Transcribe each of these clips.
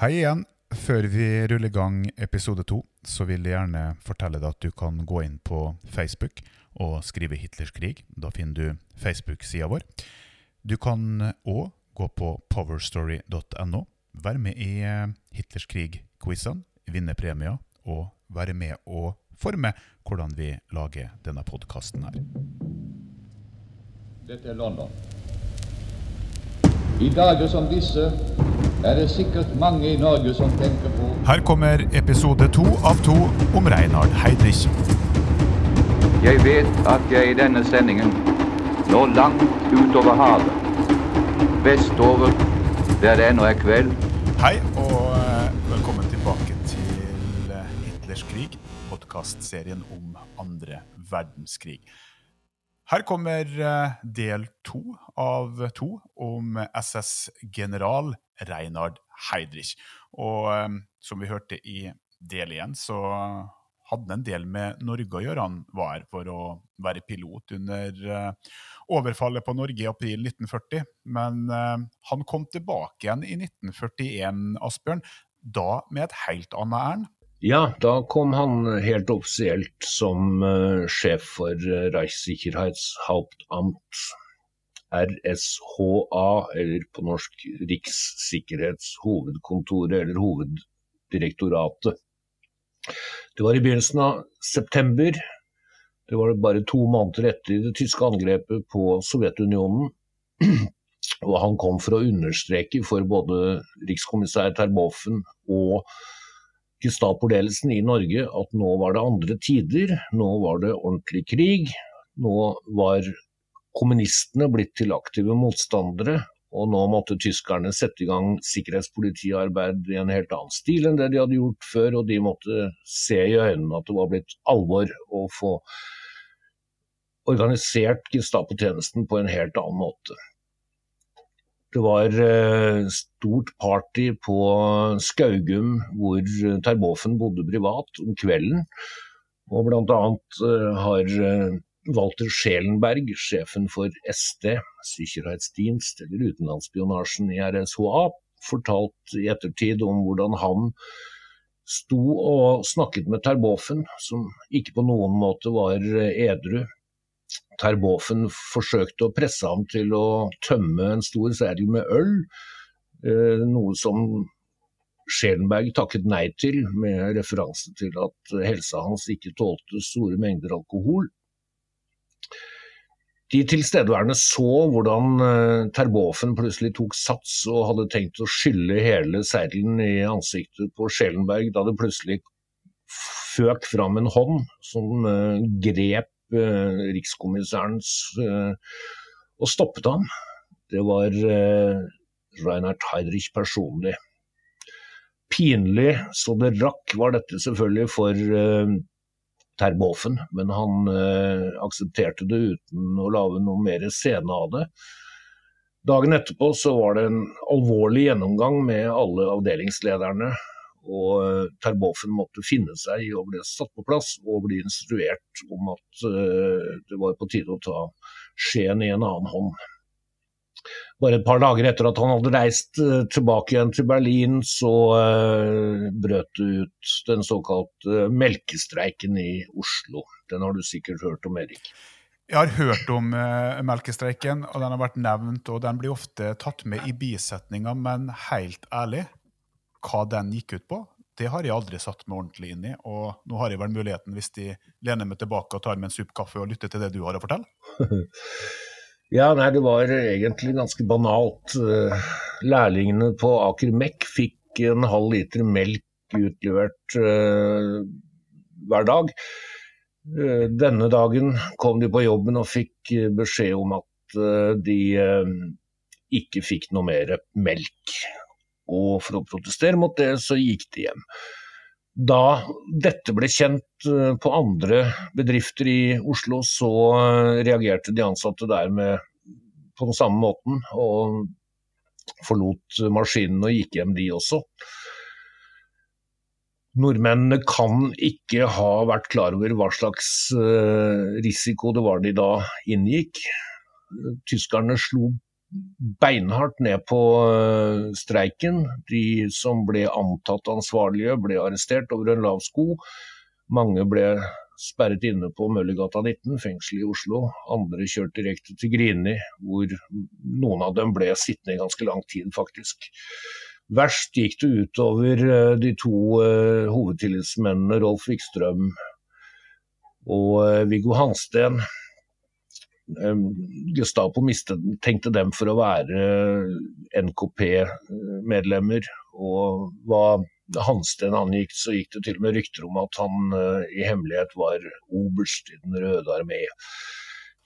Hei igjen. Før vi ruller i gang episode to, så vil jeg gjerne fortelle deg at du kan gå inn på Facebook og skrive 'Hitlers krig'. Da finner du Facebook-sida vår. Du kan òg gå på powerstory.no. Vær med i eh, Hitlers krig-quizene, vinne premier og være med og forme hvordan vi lager denne podkasten her. Dette er London. I dager som disse er det sikkert mange i Norge som tenker på Her kommer episode to av to om Reinhard Heydrich. Jeg vet at jeg i denne sendingen når langt utover havet, vestover der det ennå er kveld, Hei, og eh, velkommen tilbake til eh, Hitlers krig, podkastserien om andre verdenskrig. Her kommer eh, del to av to om SS-general Reinhard Heydrich. Og eh, som vi hørte i del igjen, så hadde han en del med Norge å gjøre. Han var her for å være pilot under eh, overfallet på Norge i april 1940. Men eh, han kom tilbake igjen i 1941, Asbjørn. Da med et helt annet ærend. Ja, da kom han helt offisielt som eh, sjef for uh, Reichssicherheitshauptamt, RSHA, eller på norsk Rikssikkerhetshovedkontoret, eller Hoveddirektoratet. Det var i begynnelsen av september. Det var bare to måneder etter det tyske angrepet på Sovjetunionen. Og han kom for å understreke for både rikskommissær Terboven og Gestapo-ledelsen i Norge at nå var det andre tider, nå var det ordentlig krig. Nå var kommunistene blitt til aktive motstandere, og nå måtte tyskerne sette i gang sikkerhetspolitiarbeid i en helt annen stil enn det de hadde gjort før, og de måtte se i øynene at det var blitt alvor å få organisert Gestapo-tjenesten på en helt annen måte. Det var eh, stort party på Skaugum, hvor Terboven bodde privat om kvelden. Og annet eh, har eh, Walter Schelenberg, sjefen for SD, Sikkerhetsdienst, eller utenlandsspionasjen i RSHA, fortalt i ettertid om hvordan han sto og snakket med Terboven, som ikke på noen måte var edru. Terboven forsøkte å presse ham til å tømme en stor seddel med øl, eh, noe som Schelenberg takket nei til, med referanse til at helsa hans ikke tålte store mengder alkohol. De tilstedeværende så hvordan uh, Terboven plutselig tok sats og hadde tenkt å skylle hele seilen i ansiktet på Schelenberg, da det plutselig føk fram en hånd som uh, grep uh, rikskommissærens og stoppet ham. Det var Reinhard Heidrich personlig. Pinlig så det rakk var dette selvfølgelig for Terboven, men han eh, aksepterte det uten å lage noe mer scene av det. Dagen etterpå så var det en alvorlig gjennomgang med alle avdelingslederne. Og eh, Terboven måtte finne seg i å bli satt på plass og bli instruert om at eh, det var på tide å ta skjeen i en annen hånd. Bare et par dager etter at han hadde reist uh, tilbake igjen til Berlin, så uh, brøt det ut den såkalte melkestreiken i Oslo. Den har du sikkert hørt om, Erik? Jeg har hørt om melkestreiken, og den har vært nevnt. og Den blir ofte tatt med i bisetninga, men helt ærlig, hva den gikk ut på, det har jeg aldri satt meg ordentlig inn i. Og nå har jeg vel muligheten, hvis de lener meg tilbake og tar med en supp kaffe og lytter til det du har å fortelle? Ja, nei, det var egentlig ganske banalt. Lærlingene på Aker Mek fikk en halv liter melk utlevert uh, hver dag. Uh, denne dagen kom de på jobben og fikk beskjed om at de ikke fikk noe mer melk. Og for å protestere mot det, så gikk de hjem. Da dette ble kjent på andre bedrifter i Oslo, så reagerte de ansatte der med, på den samme måten, og forlot maskinen og gikk hjem, de også. Nordmennene kan ikke ha vært klar over hva slags risiko det var de da inngikk. Tyskerne slo beinhardt ned på streiken. De som ble antatt ansvarlige, ble arrestert over en lav sko. Mange ble sperret inne på Møllergata 19, fengsel i Oslo. Andre kjørt direkte til Grini, hvor noen av dem ble sittende i ganske lang tid, faktisk. Verst gikk det utover eh, de to uh, hovedtillitsmennene Rolf Wikstrøm og Viggo Hansten. Um, Gestapo mistenkte dem for å være NKP-medlemmer, og hva Hansten angikk, så gikk det til og med rykter om at han uh, i hemmelighet var oberst i Den røde armé.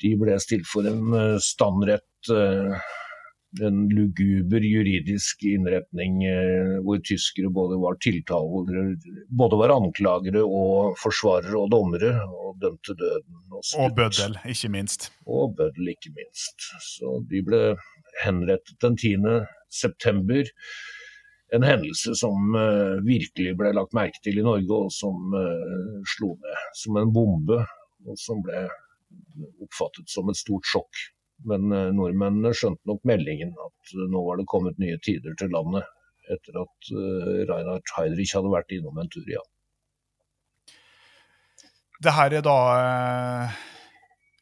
De ble stilt for en uh, standrett en luguber juridisk innretning eh, hvor tyskere både var tiltalere, både var anklagere og forsvarere og dommere, og dømte døden. Og, og bøddel, ikke minst. Og bøddel, ikke minst. Så de ble henrettet den 10. september. En hendelse som uh, virkelig ble lagt merke til i Norge, og som uh, slo ned som en bombe. Og som ble oppfattet som et stort sjokk men eh, nordmennene skjønte nok meldingen at eh, nå var det kommet nye tider til landet, etter at uh, Reinhard Heidrich hadde vært innom en tur, ja. Det her er da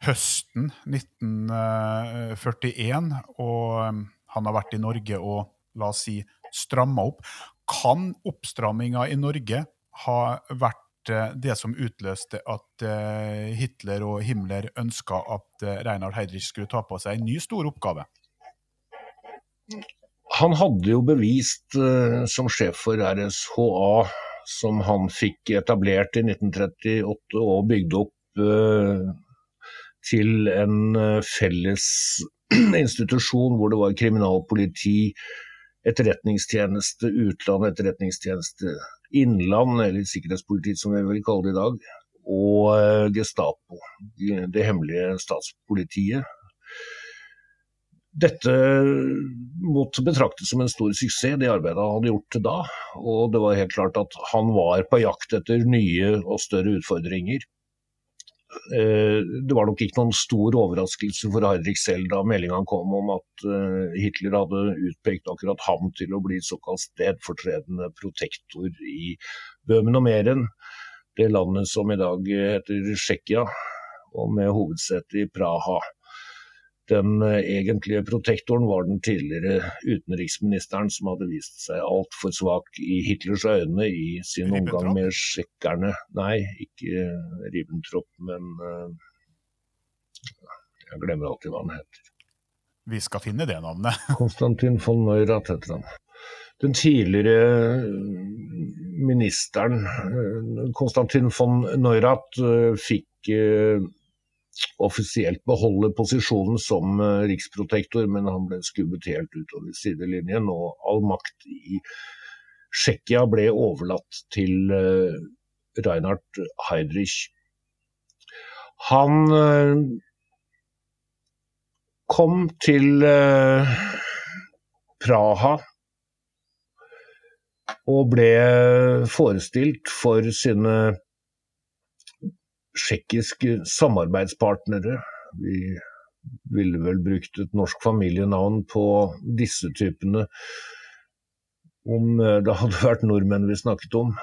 høsten 1941, og han har vært i Norge og la oss si stramma opp. Kan oppstramminga i Norge ha vært Eh, det som utløste at eh, Hitler og Himmler ønska at eh, Reinhard Heydrich skulle ta på seg en ny stor oppgave? Han hadde jo bevist som sjef for RSHA, som han fikk etablert i 1938 og bygd opp til en felles institusjon hvor det var kriminalpoliti, etterretningstjeneste, utland etterretningstjeneste, innland, eller sikkerhetspolitiet som vi vil kalle det i dag, og eh, Gestapo, det hemmelige statspolitiet. Dette måtte betraktes som en stor suksess, det arbeidet han hadde gjort da. Og det var helt klart at han var på jakt etter nye og større utfordringer. Eh, det var nok ikke noen stor overraskelse for Heidrich selv da meldinga kom om at eh, Hitler hadde utpekt akkurat ham til å bli såkalt stedfortredende protektor i Bøhmen og Meren, det landet som i dag heter Tsjekkia, og med hovedsete i Praha. Den eh, egentlige protektoren var den tidligere utenriksministeren som hadde vist seg altfor svak i Hitlers øyne i sin omgang med tsjekkerne. Nei, ikke Ribbentrop, men uh, Jeg glemmer alltid hva han heter. Vi skal finne det navnet. Konstantin von Neurath heter han. Den tidligere ministeren Konstantin von Neurath fikk offisielt beholde posisjonen som uh, riksprotektor, men han ble skubbet helt utover sidelinjen. Og all makt i Tsjekkia ble overlatt til uh, Reinhard Heidrich. Han uh, kom til Praha og ble forestilt for sine tsjekkiske samarbeidspartnere. Vi ville vel brukt et norsk familienavn på disse typene om eh, det hadde vært nordmenn vi snakket om.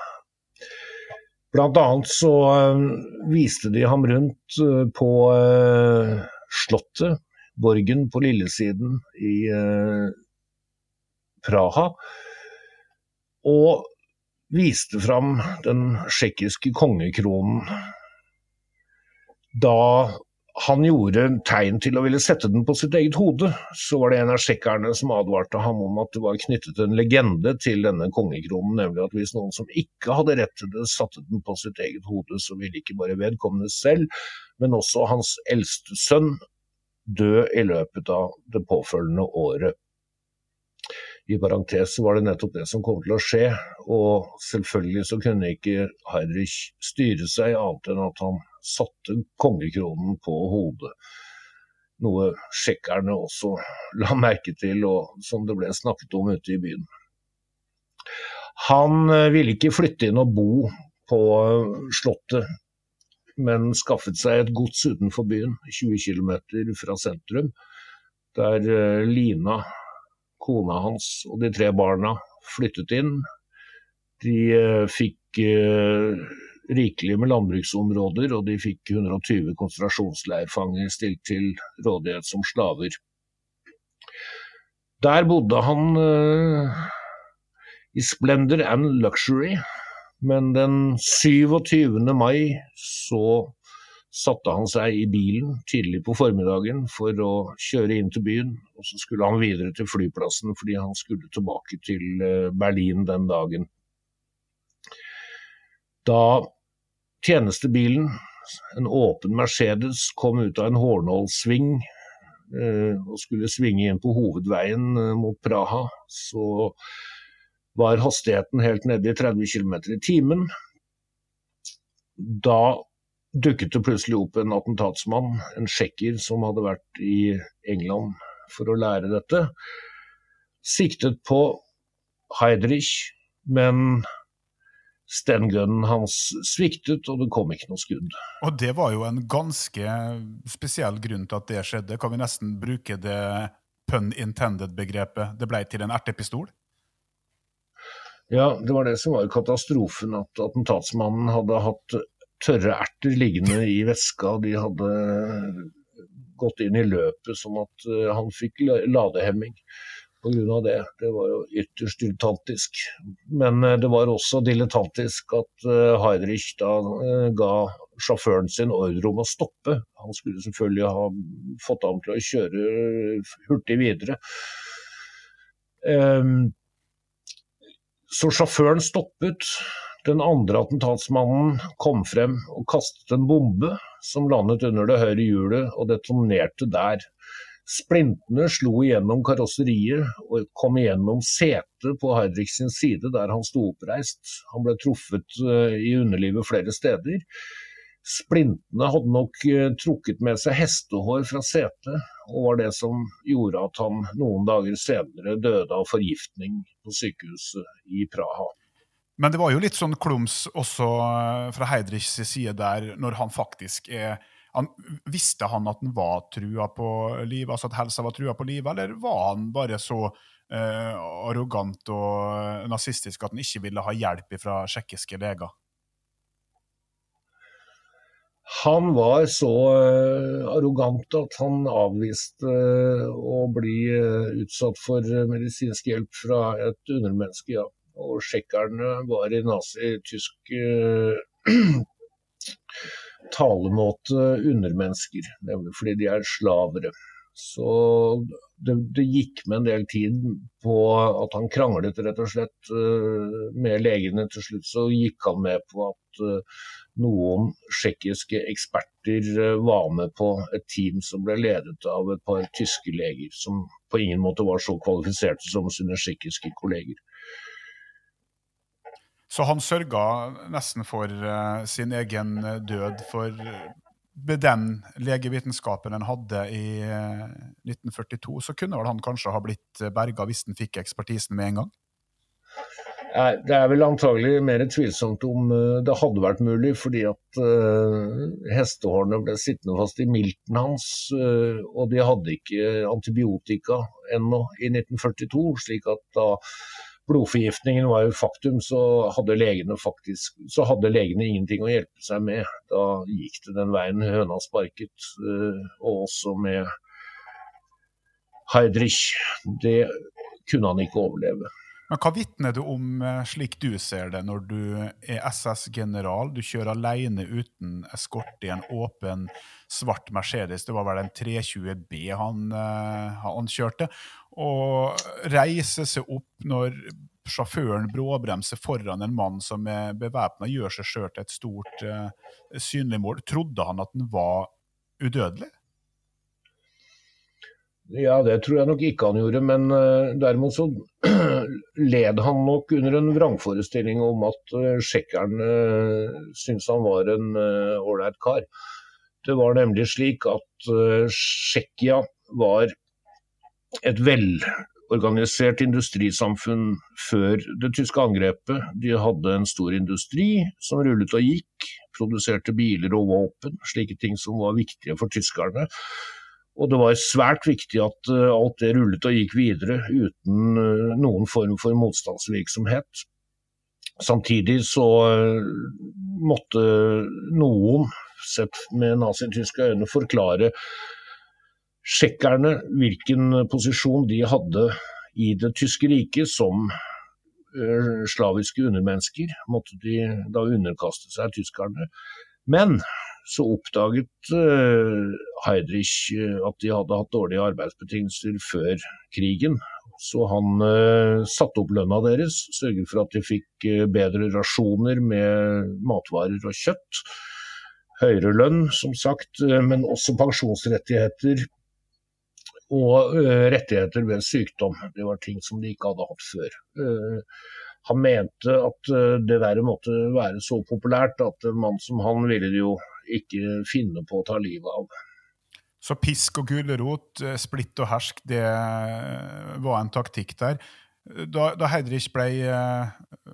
Blant annet så eh, viste de ham rundt eh, på Slottet, borgen på lillesiden i Praha. Og viste fram den tsjekkiske kongekronen da han gjorde tegn til å ville sette den på sitt eget hode, så var det en av tsjekkerne som advarte ham om at det var knyttet en legende til denne kongekronen, nemlig at hvis noen som ikke hadde rett til det, satte den på sitt eget hode, så ville ikke bare vedkommende selv, men også hans eldste sønn dø i løpet av det påfølgende året. I parentes var det nettopp det som kom til å skje, og selvfølgelig så kunne ikke Heidrich styre seg annet enn at han satte kongekronen på hodet. Noe tsjekkerne også la merke til, og som det ble snakket om ute i byen. Han eh, ville ikke flytte inn og bo på eh, Slottet, men skaffet seg et gods utenfor byen, 20 km fra sentrum, der eh, Lina, kona hans og de tre barna flyttet inn. De fikk rikelig med landbruksområder, og de fikk 120 konsentrasjonsleirfanger stilt til rådighet som slaver. Der bodde han uh, i splendor and luxury, men den 27. mai så satte han seg i bilen tidlig på formiddagen for å kjøre inn til byen. Og så skulle han videre til flyplassen fordi han skulle tilbake til eh, Berlin den dagen. Da tjenestebilen, en åpen Mercedes, kom ut av en hårnålssving eh, og skulle svinge inn på hovedveien eh, mot Praha, så var hastigheten helt nede i 30 km i timen. Da dukket det plutselig opp en attentatsmann, en tsjekker som hadde vært i England for å lære dette. Siktet på Heidrich, men stengunnen hans sviktet, og det kom ikke noe skudd. Og det var jo en ganske spesiell grunn til at det skjedde. Kan vi nesten bruke det pun intended-begrepet? Det ble til en ertepistol? Ja, det var det som var katastrofen, at attentatsmannen hadde hatt tørre erter liggende i veska. De hadde gått inn i løpet sånn at eh, han fikk ladehemming pga. det. Det var jo ytterst dilettantisk. Men eh, det var også dilettantisk at eh, Heidrich da ga sjåføren sin ordre om å stoppe. Han skulle selvfølgelig ha fått ham til å kjøre hurtig videre. Ehm, så sjåføren stoppet. Den andre attentatsmannen kom frem og kastet en bombe som landet under det høyre hjulet og detonerte der. Splintene slo igjennom karosseriet og kom igjennom setet på Heidrich sin side, der han sto oppreist. Han ble truffet eh, i underlivet flere steder. Splintene hadde nok eh, trukket med seg hestehår fra setet, og var det som gjorde at han noen dager senere døde av forgiftning på sykehuset i Praha. Men det var jo litt sånn klums også eh, fra Heidrichs side der, når han faktisk er han, Visste han at han var trua på livet, altså at helsa var trua på livet, eller var han bare så eh, arrogant og nazistisk at han ikke ville ha hjelp fra tsjekkiske leger? Han var så uh, arrogant at han avviste uh, å bli uh, utsatt for medisinsk hjelp fra et undermenneske, ja. Og tsjekkerne var i nazi-tysk talemåte undermennesker, nemlig fordi de er slavere. Så det, det, gikk med en del tid på at han kranglet rett og slett med legene. Til slutt så gikk han med på at noen tsjekkiske eksperter eh, var med på et team som ble ledet av et par tyske leger, som på ingen måte var så kvalifiserte som sine tsjekkiske kolleger. Så han sørga nesten for uh, sin egen eh, død, for med den legevitenskapen en hadde i uh, 1942, så kunne vel han kanskje ha blitt berga hvis han fikk ekspertisen med en gang? Nei, Det er vel antagelig mer tvilsomt om det hadde vært mulig, fordi at hestehårene ble sittende fast i milten hans. Og de hadde ikke antibiotika ennå i 1942, slik at da blodforgiftningen var jo faktum, så hadde faktisk så hadde legene ingenting å hjelpe seg med. Da gikk det den veien høna sparket, og også med Heidrich. Det kunne han ikke overleve. Men hva vitner du om, eh, slik du ser det, når du er SS-general? Du kjører alene uten eskort i en åpen, svart Mercedes. Det var vel en 320 B han, eh, han kjørte. Og reiser seg opp når sjåføren bråbremser foran en mann som er bevæpna, gjør seg sjøl til et stort uh, synlig mål. Trodde han at han var udødelig? Ja, det tror jeg nok ikke han gjorde, men uh, derimot så led han nok under en vrangforestilling om at uh, sjekkeren uh, syntes han var en ålreit uh, kar. Det var nemlig slik at uh, var et velorganisert industrisamfunn før det tyske angrepet. De hadde en stor industri som rullet og gikk, produserte biler og våpen, slike ting som var viktige for tyskerne. Og det var svært viktig at eh, alt det rullet og gikk videre uten eh, noen form for motstandsvirksomhet. Samtidig så eh, måtte noen, sett med nazityske øyne, forklare tsjekkerne hvilken posisjon de hadde i det tyske riket som slaviske undermennesker. Måtte de da underkaste seg tyskerne. Men så oppdaget uh, Heidrich at de hadde hatt dårlige arbeidsbetingelser før krigen. Så han uh, satte opp lønna deres, sørget for at de fikk bedre rasjoner med matvarer og kjøtt. Høyere lønn, som sagt, men også pensjonsrettigheter og rettigheter ved sykdom. Det var ting som de ikke hadde hatt før. Han mente at det der måtte være så populært at en mann som han ville jo ikke finne på å ta livet av. Så pisk og gulrot, eh, splitt og hersk, det var en taktikk der. Da, da Heidrich ble eh,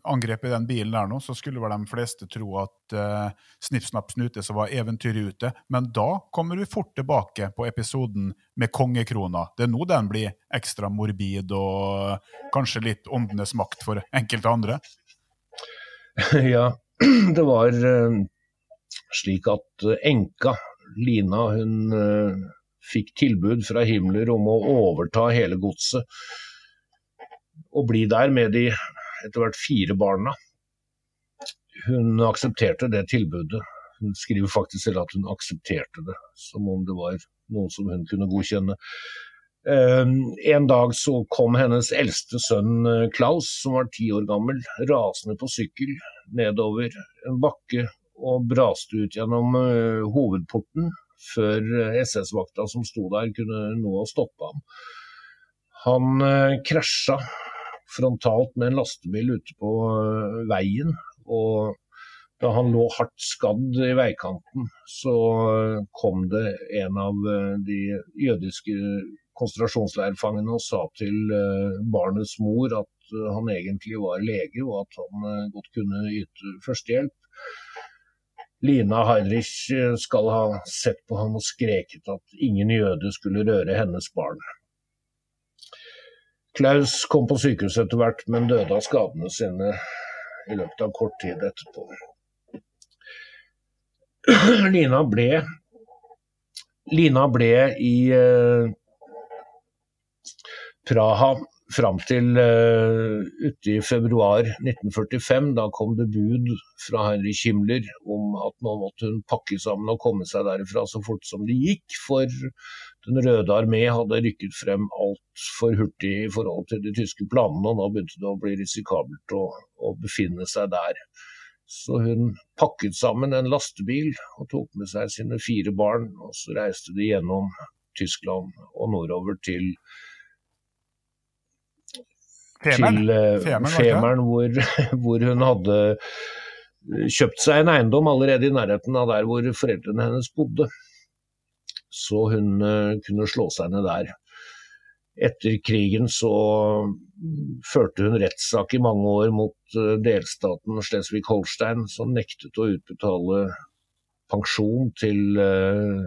angrepet i den bilen der nå, så skulle vel de fleste tro at uh, Snipp, snapp, snute så var eventyret ute. Men da kommer vi fort tilbake på episoden med kongekrona. Det er nå den blir ekstra morbid og kanskje litt åndenes makt for enkelte andre. Ja, det var uh, slik at eh, enka, Lina, hun uh, fikk tilbud fra Himmler om å overta hele godset. Og bli der med de etter hvert fire barna. Hun aksepterte det tilbudet. Hun skriver faktisk selv at hun aksepterte det, som om det var noe som hun kunne godkjenne. Uh, en dag så kom hennes eldste sønn Klaus, som var ti år gammel, rasende på sykkel nedover en bakke og braste ut gjennom uh, hovedporten før eh, SS-vakta som sto der kunne nå å stoppe ham. Han uh, krasja frontalt med en lastebil ute på veien. og da han lå hardt skadd i veikanten, så kom det en av de jødiske konsentrasjonsleirfangene og sa til barnets mor at han egentlig var lege, og at han godt kunne yte førstehjelp. Lina Heinrich eh, skal ha sett på ham og skreket at ingen jøde skulle røre hennes barn. Klaus kom på sykehuset etter hvert, men døde av skadene sine i løpet av kort tid etterpå. Lina ble, Lina ble i uh, Praha fram til uh, ute i februar 1945. Da kom det bud fra Heinrich Himmler om at nå måtte hun pakke sammen og komme seg derifra så fort som det gikk. For Den røde armé hadde rykket frem altfor hurtig i forhold til de tyske planene, og nå begynte det å bli risikabelt å, å befinne seg der. Så hun pakket sammen en lastebil og tok med seg sine fire barn, og så reiste de gjennom Tyskland og nordover til Femern. til uh, Femern, hvor, hvor hun hadde kjøpt seg en eiendom allerede i nærheten av der hvor foreldrene hennes bodde. Så hun eh, kunne slå seg ned der. Etter krigen så førte hun rettssak i mange år mot eh, delstaten Slesvig-Holstein, som nektet å utbetale pensjon til eh,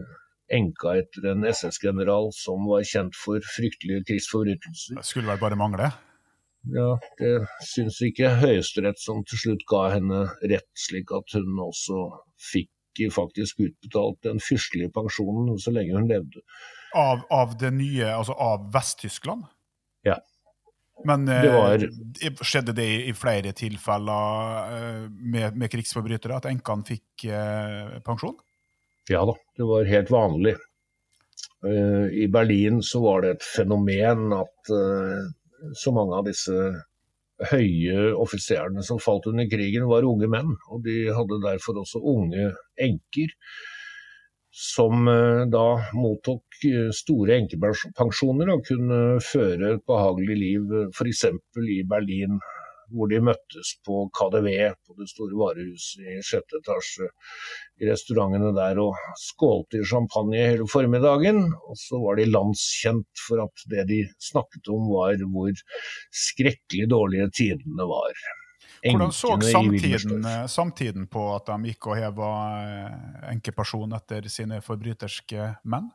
enka etter en SS-general som var kjent for fryktelige krigsforbrytelser. Det skulle vel bare mangle. Ja, det syns ikke Høyesterett som til slutt ga henne rett, slik at hun også fikk faktisk utbetalt den fyrstelige pensjonen så lenge hun levde. Av, av det nye, altså av Vest-Tyskland? Ja. Men eh, Det var- skjedde det i, i flere tilfeller eh, med, med krigsforbrytere, at enkene fikk eh, pensjon? Ja da, det var helt vanlig. I Berlin så var det et fenomen at så mange av disse høye offiserene som falt under krigen, var unge menn. Og de hadde derfor også unge enker, som eh, da mottok eh, store enkepensjoner og kunne føre et behagelig liv f.eks. i Berlin, hvor de møttes på KDV, på det store varehuset i sjette etasje, i restaurantene der og skålte i champagne hele formiddagen. Og så var de landskjent for at det de snakket om var hvor skrekkelig dårlige tidene var. Hvordan så samtiden, eh, samtiden på at de gikk og heva eh, enkeperson etter sine forbryterske menn?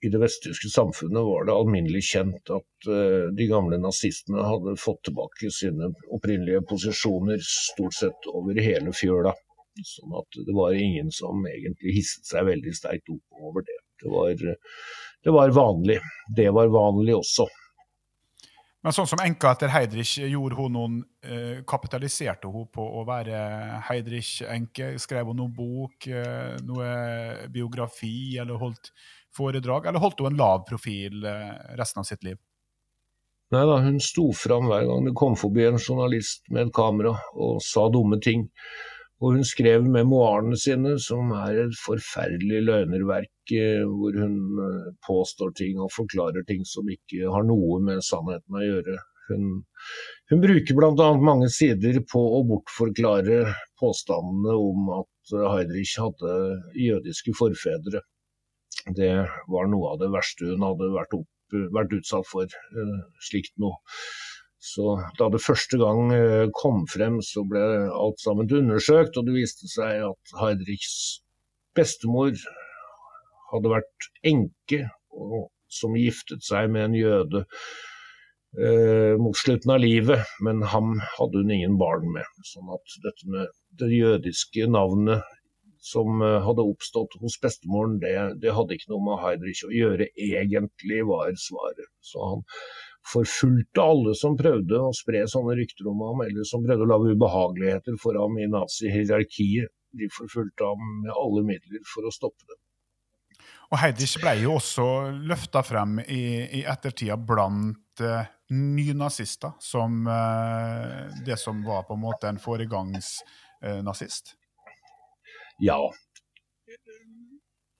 I det vesttyske samfunnet var det alminnelig kjent at uh, de gamle nazistene hadde fått tilbake sine opprinnelige posisjoner stort sett over hele fjøla. Sånn at det var ingen som egentlig hisset seg veldig sterkt opp over det. Det var, det var vanlig. Det var vanlig også. Men sånn som enka etter Heidrich, gjorde hun noen, eh, kapitaliserte hun på å være Heidrich-enke? Skrev hun noen bok, eh, noe biografi, eller holdt foredrag? Eller holdt hun en lav profil eh, resten av sitt liv? Nei da, hun sto fram hver gang det kom forbi en journalist med et kamera og sa dumme ting. Og hun skrev memoarene sine, som er et forferdelig løgnerverk, eh, hvor hun eh, påstår ting og forklarer ting som ikke har noe med sannheten å gjøre. Hun, hun bruker bl.a. mange sider på å bortforklare påstandene om at Heidrich hadde jødiske forfedre. Det var noe av det verste hun hadde vært, opp, vært utsatt for, eh, slikt noe. Så da det første gang eh, kom frem, så ble alt sammen undersøkt, og det viste seg at Heidrichs bestemor hadde vært enke, som giftet seg med en jøde eh, mot slutten av livet, men ham hadde hun ingen barn med. Sånn at dette med det jødiske navnet som eh, hadde oppstått hos bestemoren, det, det hadde ikke noe med Heidrich å gjøre, egentlig, var svaret. Så han forfulgte alle som prøvde å spre sånne rykter om ham, eller som prøvde å lage ubehageligheter for ham i nazihierarkiet. De forfulgte ham med alle midler for å stoppe det. Og Heidrich ble jo også løfta frem i, i ettertida blant uh, nynazister som uh, det som var på en måte en foregangsnazist. Uh, ja,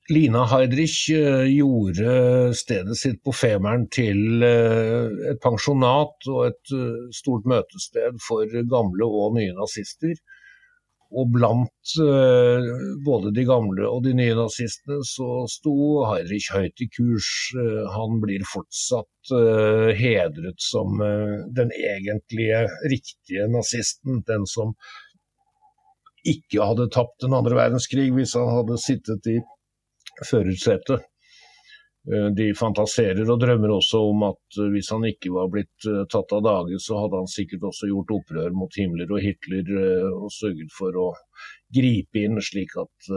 Lina Heidrich eh, gjorde stedet sitt på Femern til eh, et pensjonat og et eh, stort møtested for gamle og nye nazister. Og blant både de gamle og de nye nazistene så sto Heidrich høyt i kurs. Han blir fortsatt hedret som den egentlige, riktige nazisten. Den som ikke hadde tapt den andre verdenskrig hvis han hadde sittet i førersetet. Eh, de fantaserer og drømmer også om at eh, hvis han ikke var blitt eh, tatt av dage, så hadde han sikkert også gjort opprør mot Himmler og Hitler og sørget for å gripe inn, slik at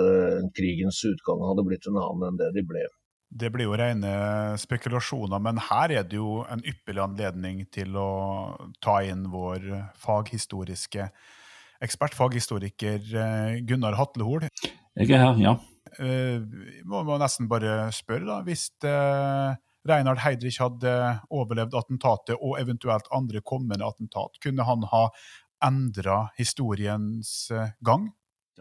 krigens utgang hadde blitt en annen enn det de ble. Det blir jo rene spekulasjoner, men her er det jo en ypperlig anledning til å ta inn vår faghistoriske ekspert, faghistoriker Gunnar Hatlehol. Jeg er her, ja. Vi må må nesten bare spørre, da. Hvis uh, Reinhard Heidrich hadde overlevd attentatet, og eventuelt andre kommende attentat, kunne han ha endra historiens gang?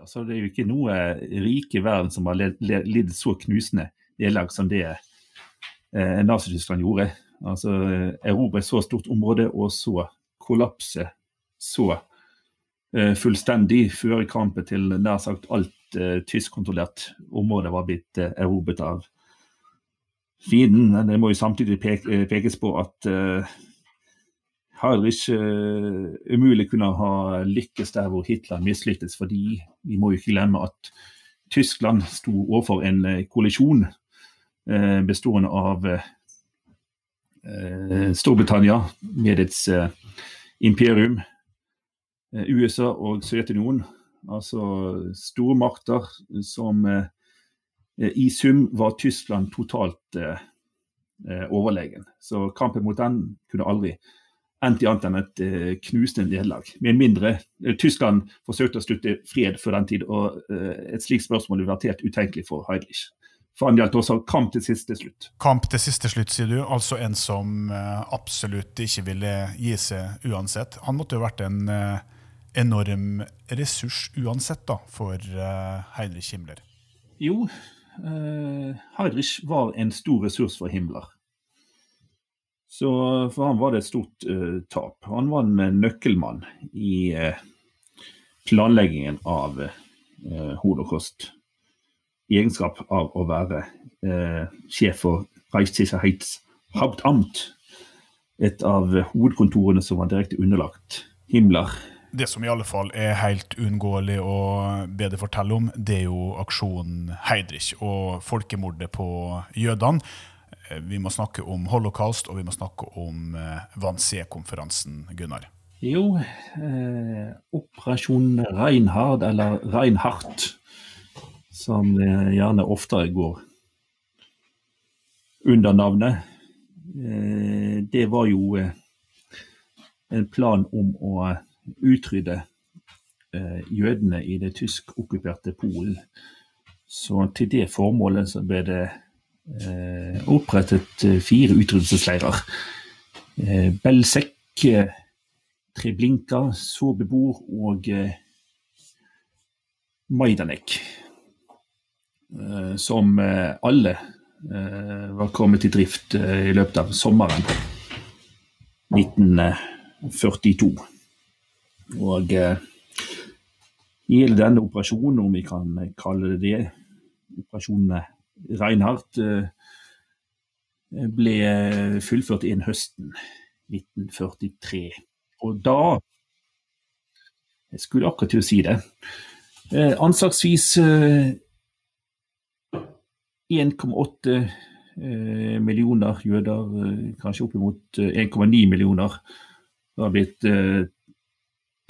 Altså, det er jo ikke noe rike i verden som har lidd så knusende nederlag som det eh, Nazi-Tyskland gjorde. Altså, Erobre et så stort område og så kollapse så eh, fullstendig før kampen til nær sagt alt eh, tyskkontrollert område var blitt eh, erobret av fienden. Det må jo samtidig peke, eh, pekes på at eh, Heidrich eh, umulig kunne ha lykkes der hvor Hitler mislyktes, fordi vi må jo ikke glemme at Tyskland sto overfor en koalisjon eh, bestående av Storbritannia med ets imperium, USA og Sovjetunionen Altså stormakter som eh, i sum var Tyskland totalt eh, eh, overlegen. Så kampen mot den kunne aldri endt i annet enn et eh, knusende nederlag. Med mindre eh, Tyskland forsøkte å slutte fred før den tid, og eh, et slikt spørsmål ville vært helt utenkelig for Heidrich. For han gjaldt også kamp til siste slutt. Kamp til siste slutt, sier du. Altså en som absolutt ikke ville gi seg uansett. Han måtte jo vært en enorm ressurs uansett da, for uh, Heinrich Himmler? Jo, uh, Heinrich var en stor ressurs for Himmler. Så for han var det et stort uh, tap. Han var en nøkkelmann i planleggingen av holocaust. I egenskap av å være sjef for Reichssicherheitshauptamt, et av hovedkontorene som var direkte underlagt Himmler det som i alle fall er helt uunngåelig å be deg fortelle om, det er jo aksjonen Heidrich og folkemordet på jødene. Eh, Vi må snakke om holocaust, og vi må snakke om eh, Wannsee-konferansen, Gunnar. Jo, eh, Operasjon Reinhard, eller Reinhardt, som eh, gjerne oftere går under navnet, eh, det var jo eh, en plan om å utrydde eh, jødene i det tysk-okkuperte Polen. Så til det formålet så ble det eh, opprettet eh, fire utrydelsesleirer. Belzec, eh, Treblinka, Sobebor og Majdanek. Som alle var kommet i drift i løpet av sommeren 1942. Og eh, hele denne operasjonen, om vi kan kalle det det, operasjonen Reinhardt, eh, ble fullført inn høsten 1943. Og da Jeg skulle akkurat til å si det. Eh, anslagsvis eh, 1,8 eh, millioner jøder, eh, kanskje oppimot eh, 1,9 millioner, har blitt eh,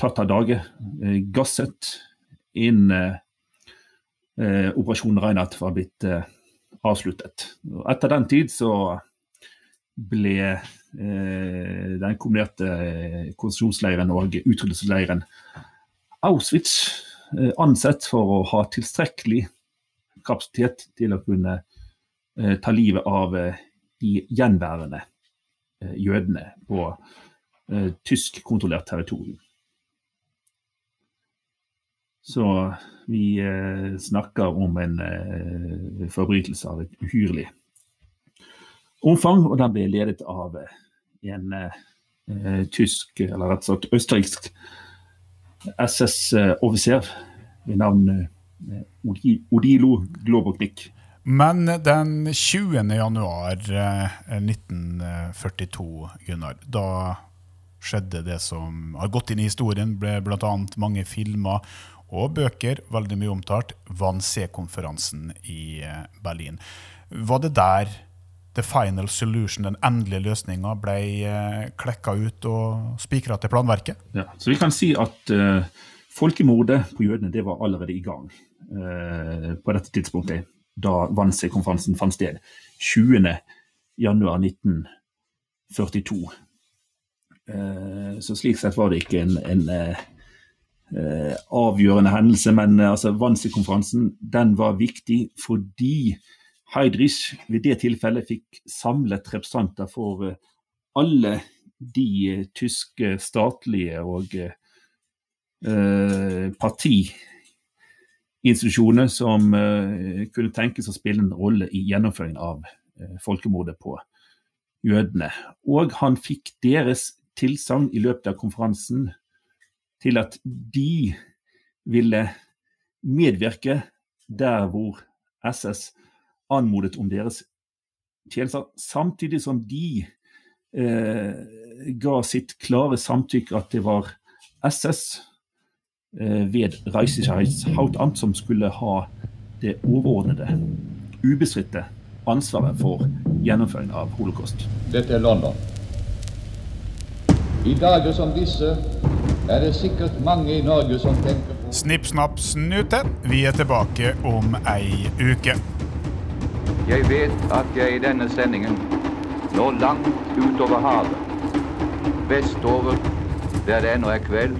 tatt av dage, eh, gasset, innen eh, eh, operasjonen Reinhardt var blitt eh, avsluttet. Og etter den tid så ble eh, den kombinerte eh, konsentrasjonsleiren og utrydelsesleiren Auschwitz ansett for å ha tilstrekkelig kapasitet til å kunne ta livet av de gjenværende jødene på eh, tysk-kontrollert territorium. Så vi eh, snakker om en eh, forbrytelse av et uhyrlig omfang, og den ble ledet av eh, en eh, tysk, eller rett og slett østerriksk SS-offiser ved navn eh, Odilo Globoknik. Men den 20. januar eh, 1942, Gunnar, da skjedde det som har gått inn i historien, ble bl.a. mange filmer og bøker, veldig mye omtalt, Wannsee-konferansen i eh, Berlin. Var det der the final solution, den endelige løsninga, ble eh, klekka ut og spikra til planverket? Ja, så vi kan si at uh, folkemordet på jødene det var allerede i gang uh, på dette tidspunktet, da Wannsee-konferansen fant sted. 20. januar 1942. Eh, så slik sett var det ikke en, en eh, avgjørende hendelse, men eh, altså, Wannsee-konferansen den var viktig fordi Heidrich ved det tilfellet fikk samlet representanter for eh, alle de tyske statlige og eh, partiinstitusjoner som eh, kunne tenkes å spille en rolle i gjennomføringen av eh, folkemordet på jødene. Og han fikk deres tilsagn i løpet av konferansen til at de ville medvirke der hvor SS anmodet om deres tjenester, samtidig som de eh, ga sitt klare samtykke at det var SS eh, ved Reichssicherheitshauptamt som skulle ha det overordnede, ubestridte ansvaret for gjennomføringen av holocaust. Dette er London. I dager som disse er det sikkert mange i Norge som tenker på Snipp, snapp, snute. Vi er tilbake om ei uke. Jeg vet at jeg i denne sendingen når langt utover havet, vestover der det ennå er kveld,